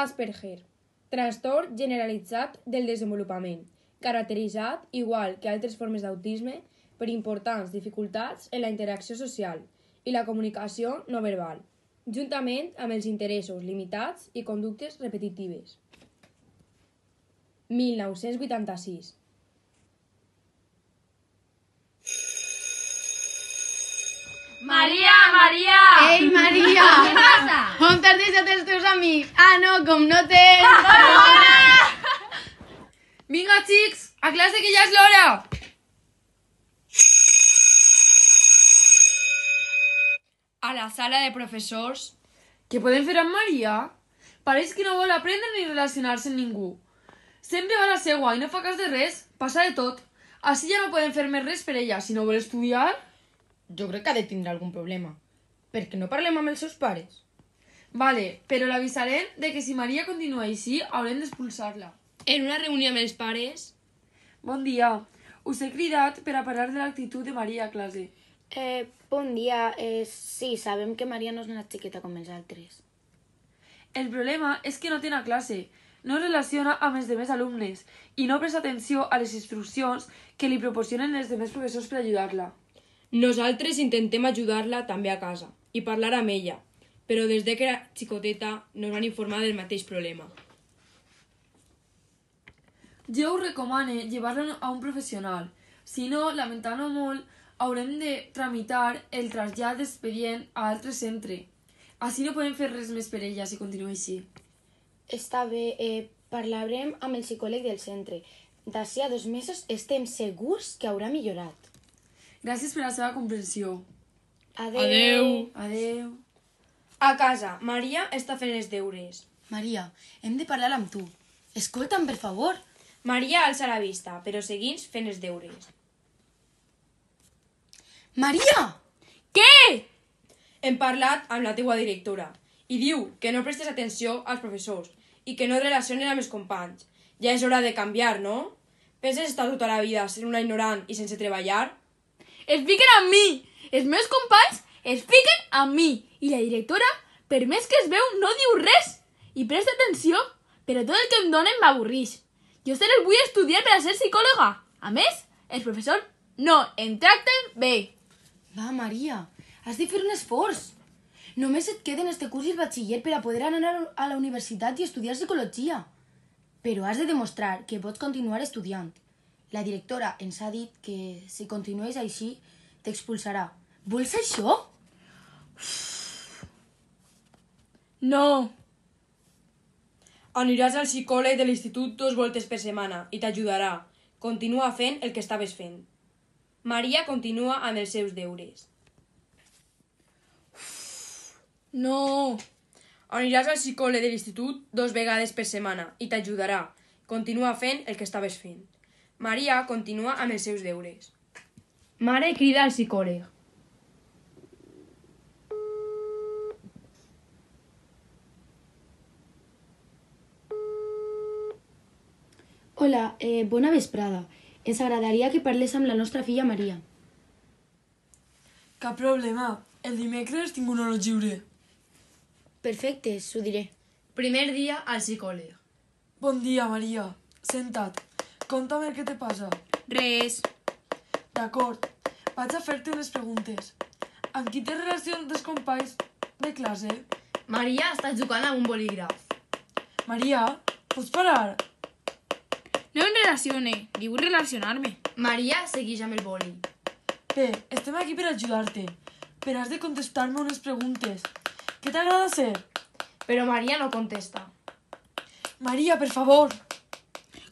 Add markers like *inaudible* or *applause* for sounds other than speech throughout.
Asperger, trastorn generalitzat del desenvolupament, caracteritzat, igual que altres formes d'autisme, per importants dificultats en la interacció social i la comunicació no verbal, juntament amb els interessos limitats i conductes repetitives. 1986. Maria, Maria! Ei, Maria! Què passa? On t'has deixat els teus amics? Ah, no, com no tens... Vinga, xics, a classe que ja és l'hora! A la sala de professors... Què podem fer amb Maria? Pareix que no vol aprendre ni relacionar-se amb ningú. Sempre va a la seua i no fa cas de res. Passa de tot. Així ja no podem fer més res per ella. Si no vol estudiar... Jo crec que ha de tindre algun problema. Per què no parlem amb els seus pares? Vale, però l'avisarem de que si Maria continua així, haurem d'expulsar-la. En una reunió amb els pares... Bon dia. Us he cridat per a parlar de l'actitud de Maria a classe. Eh, bon dia. Eh, sí, sabem que Maria no és una xiqueta com els altres. El problema és que no té a classe, no es relaciona amb els demés alumnes i no presta atenció a les instruccions que li proporcionen els demés professors per ajudar-la. Nosaltres intentem ajudar-la també a casa i parlar amb ella, però des de que era xicoteta no ens van informar del mateix problema. Jo us recomane llevar-la a un professional. Si no, lamentant-ho molt, haurem de tramitar el trasllat d'expedient a altre centre. Així no podem fer res més per ella si continua així. Està bé, eh, parlarem amb el psicòleg del centre. D'ací a dos mesos estem segurs que haurà millorat. Gràcies per la seva comprensió. Adeu. Adeu. A casa, Maria està fent els deures. Maria, hem de parlar amb tu. Escolta'm, per favor. Maria alça la vista, però seguins fent els deures. Maria! Què? Hem parlat amb la teua directora i diu que no prestes atenció als professors i que no et relaciones amb els companys. Ja és hora de canviar, no? Penses estar tota la vida sent una ignorant i sense treballar? Es fiquen amb mi! Els meus companys es fiquen amb mi! I la directora, per més que es veu, no diu res! I presta atenció, però tot el que em donen m'avorrix. Jo se les vull estudiar per a ser psicòloga. A més, els professors no em tracten bé. Va, Maria, has de fer un esforç. Només et queden este curs i el batxiller per a poder anar a la universitat i estudiar psicologia. Però has de demostrar que pots continuar estudiant. La directora ens ha dit que si continues així t'expulsarà. Vols això? No. Aniràs al psicòleg de l'institut dos voltes per setmana i t'ajudarà. Continua fent el que estaves fent. Maria continua amb els seus deures. No. Aniràs al psicòleg de l'institut dos vegades per setmana i t'ajudarà. Continua fent el que estaves fent. Maria continua amb els seus deures. Mare crida al psicòleg. Hola, eh, bona vesprada. Ens agradaria que parles amb la nostra filla Maria. Cap problema. El dimecres tinc una hora lliure. Perfecte, s'ho diré. Primer dia al psicòleg. Bon dia, Maria. Senta't. Conta'm el que te passa. Res. D'acord. Vaig a fer-te unes preguntes. Amb qui té relació dels companys de classe? Maria està jugant amb un bolígraf. Maria, pots parar? No em relacione. Ni vull relacionar-me. Maria segueix amb el boli. Bé, estem aquí per ajudar-te. Però has de contestar-me unes preguntes. Què t'agrada ser? Però Maria no contesta. Maria, per favor.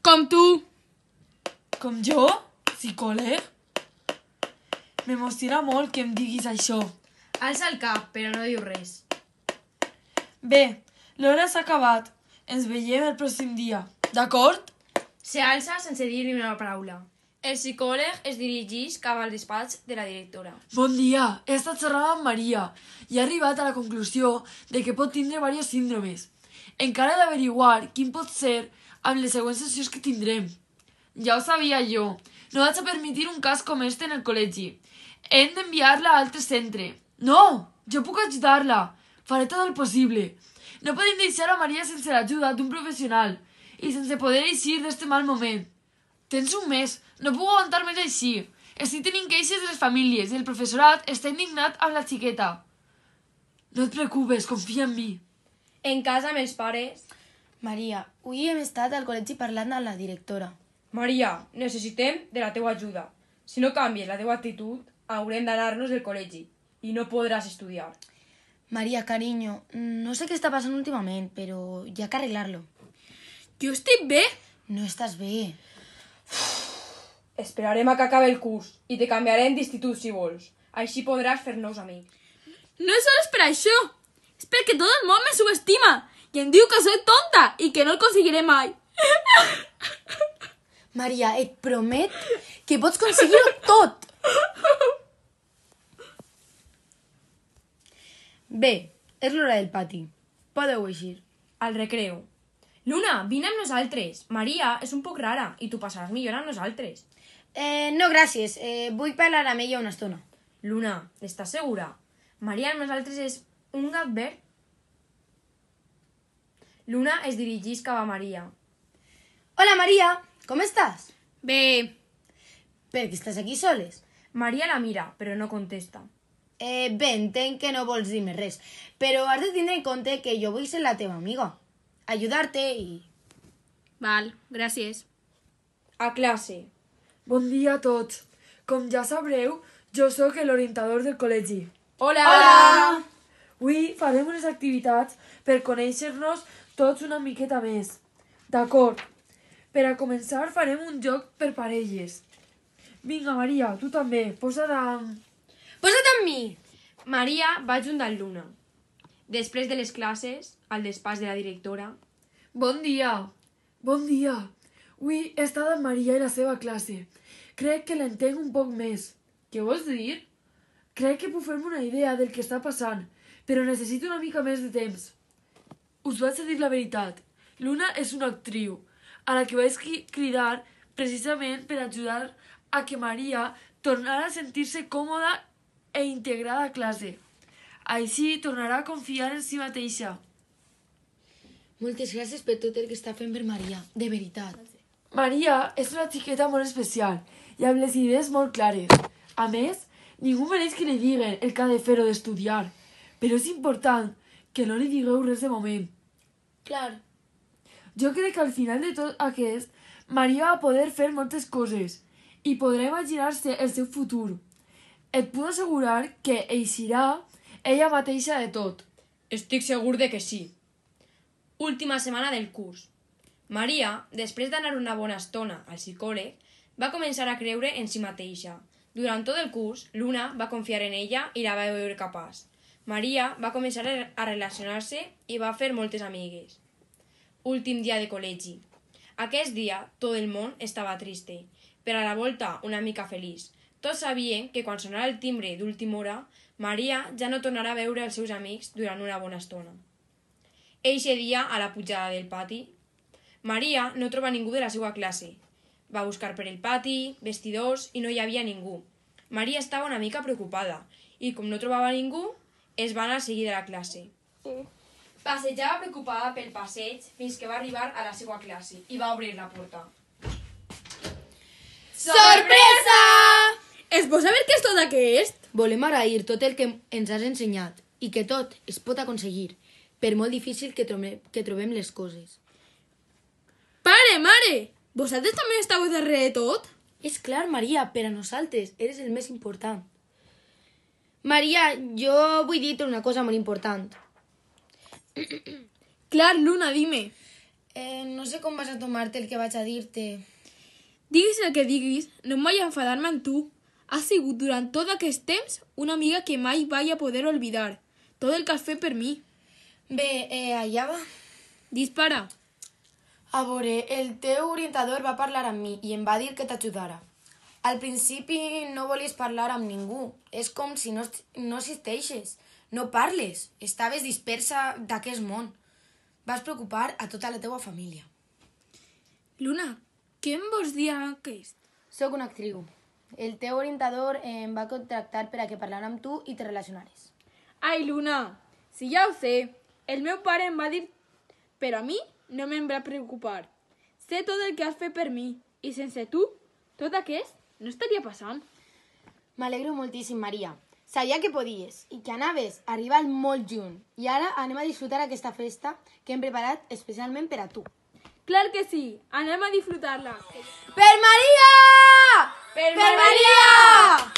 Com tu. Com jo? Psicòleg? M'emociona molt que em diguis això. Alça el cap, però no diu res. Bé, l'hora s'ha acabat. Ens veiem el pròxim dia. D'acord? Se alça sense dir ni una paraula. El psicòleg es dirigeix cap al despatx de la directora. Bon dia, he estat xerrant amb Maria i he arribat a la conclusió de que pot tindre diversos síndromes. Encara he d'averiguar quin pot ser amb les següents sessions que tindrem. Ja ho sabia jo. No vaig a permetre un cas com este en el col·legi. Hem d'enviar-la a altre centre. No, jo puc ajudar-la. Faré tot el possible. No podem deixar a Maria sense l'ajuda d'un professional i sense poder eixir d'este mal moment. Tens un mes, no puc aguantar més així. Estic tenint queixes de les famílies i el professorat està indignat amb la xiqueta. No et preocupes, confia en mi. En casa amb els pares... Maria, avui hem estat al col·legi parlant amb la directora. Maria, necessitem de la teua ajuda. Si no canvies la teua actitud, haurem d'anar-nos del col·legi i no podràs estudiar. Maria, cariño, no sé què està passant últimament, però hi ha que arreglar-lo. Jo estic bé. No estàs bé. *sighs* Esperarem a que acabi el curs i te canviarem d'institut si vols. Així podràs fer nous amics. No és sols per això. És perquè tot el món me subestima i em diu que soy tonta i que no el aconseguiré mai. *laughs* Maria, et promet que pots aconseguir-ho tot. Bé, és l'hora del pati. Podeu eixir. Al recreu. Luna, vine amb nosaltres. Maria és un poc rara i tu passaràs millor amb nosaltres. Eh, no, gràcies. Eh, vull parlar amb ella una estona. Luna, estàs segura? Maria amb nosaltres és un gat verd? Luna es dirigeix cap a Maria. Hola, Maria. Com estàs? Bé, Per què estàs aquí soles? Maria la mira, però no contesta. Eh, bé, entenc que no vols dir-me res, però has de tindre en compte que jo vull ser la teva amiga. Ajudar-te i... val, gràcies. A classe. Bon dia a tots. Com ja sabreu, jo sóc l'orientador del col·legi. Hola! Hola! Avui farem unes activitats per conèixer-nos tots una miqueta més. D'acord. Per a començar farem un joc per parelles. Vinga, Maria, tu també. Posa't amb... Posa't amb mi! Maria va junt amb Luna. Després de les classes, al despatx de la directora, Bon dia. Bon dia. Avui he estat amb Maria i la seva classe. Crec que l'entenc un poc més. Què vols dir? Crec que puc fer-me una idea del que està passant, però necessito una mica més de temps. Us vaig a dir la veritat. Luna és una actriu, a la que vaig cri- cridar precisament per ajudar a que Maria tornara a sentir-se còmoda e integrada a classe. Així tornarà a confiar en si mateixa. Moltes gràcies per tot el que està fent per Maria, de veritat. Maria és una xiqueta molt especial i amb les idees molt clares. A més, ningú mereix que li diguen el que ha de fer o d'estudiar, però és important que no li digueu res de moment. Clar. Jo crec que al final de tot aquest, Maria va poder fer moltes coses i podrà imaginar-se el seu futur. Et puc assegurar que eixirà ella mateixa de tot. estic segur de que sí. Última setmana del curs. Maria, després d'anar una bona estona al psicòleg, va començar a creure en si mateixa. Durant tot el curs, Luna va confiar en ella i la va veure capaç. Maria va començar a re- a relacionar-se i va fer moltes amigues. Últim dia de col·legi. Aquest dia, tot el món estava triste, però a la volta una mica feliç. Tots sabien que quan sonarà el timbre d'última hora, Maria ja no tornarà a veure els seus amics durant una bona estona. Eixe dia, a la pujada del pati, Maria no troba ningú de la seva classe. Va buscar per el pati, vestidors, i no hi havia ningú. Maria estava una mica preocupada, i com no trobava ningú, es va anar a seguir de la classe. Passejava preocupada pel passeig fins que va arribar a la seva classe i va obrir la porta. Sorpresa! Es pot saber què és tot aquest? Volem agrair tot el que ens has ensenyat i que tot es pot aconseguir, per molt difícil que, trobem, que trobem les coses. Pare, mare! Vosaltres també estàveu darrere de tot? És clar, Maria, per a nosaltres eres el més important. Maria, jo vull dir-te una cosa molt important. Clar, Luna, dime. Eh, no sé com vas a tomar-te el que vaig a dir-te. Diguis el que diguis, no em vaig enfadar-me amb tu. Has sigut durant tot aquest temps una amiga que mai vaig a poder oblidar. Tot el que has fet per mi. Bé, eh, allà va. Dispara. A veure, el teu orientador va parlar amb mi i em va dir que t'ajudara. Al principi no volies parlar amb ningú. És com si no, no existeixes. No parles. Estaves dispersa d'aquest món. Vas preocupar a tota la teua família. Luna, què em vols dir aquest? Sóc una actriu. El teu orientador em va contractar per a que parlara amb tu i te relacionares. Ai, Luna, si ja ho sé. El meu pare em va dir... Però a mi no me'n va preocupar. Sé tot el que has fet per mi. I sense tu, tot aquest no estaria passant. M'alegro moltíssim, Maria. Sabia que podies i que anaves a arribar molt junt. I ara anem a disfrutar aquesta festa que hem preparat especialment per a tu. Clar que sí, anem a disfrutar-la. Per Maria! Per Per Maria!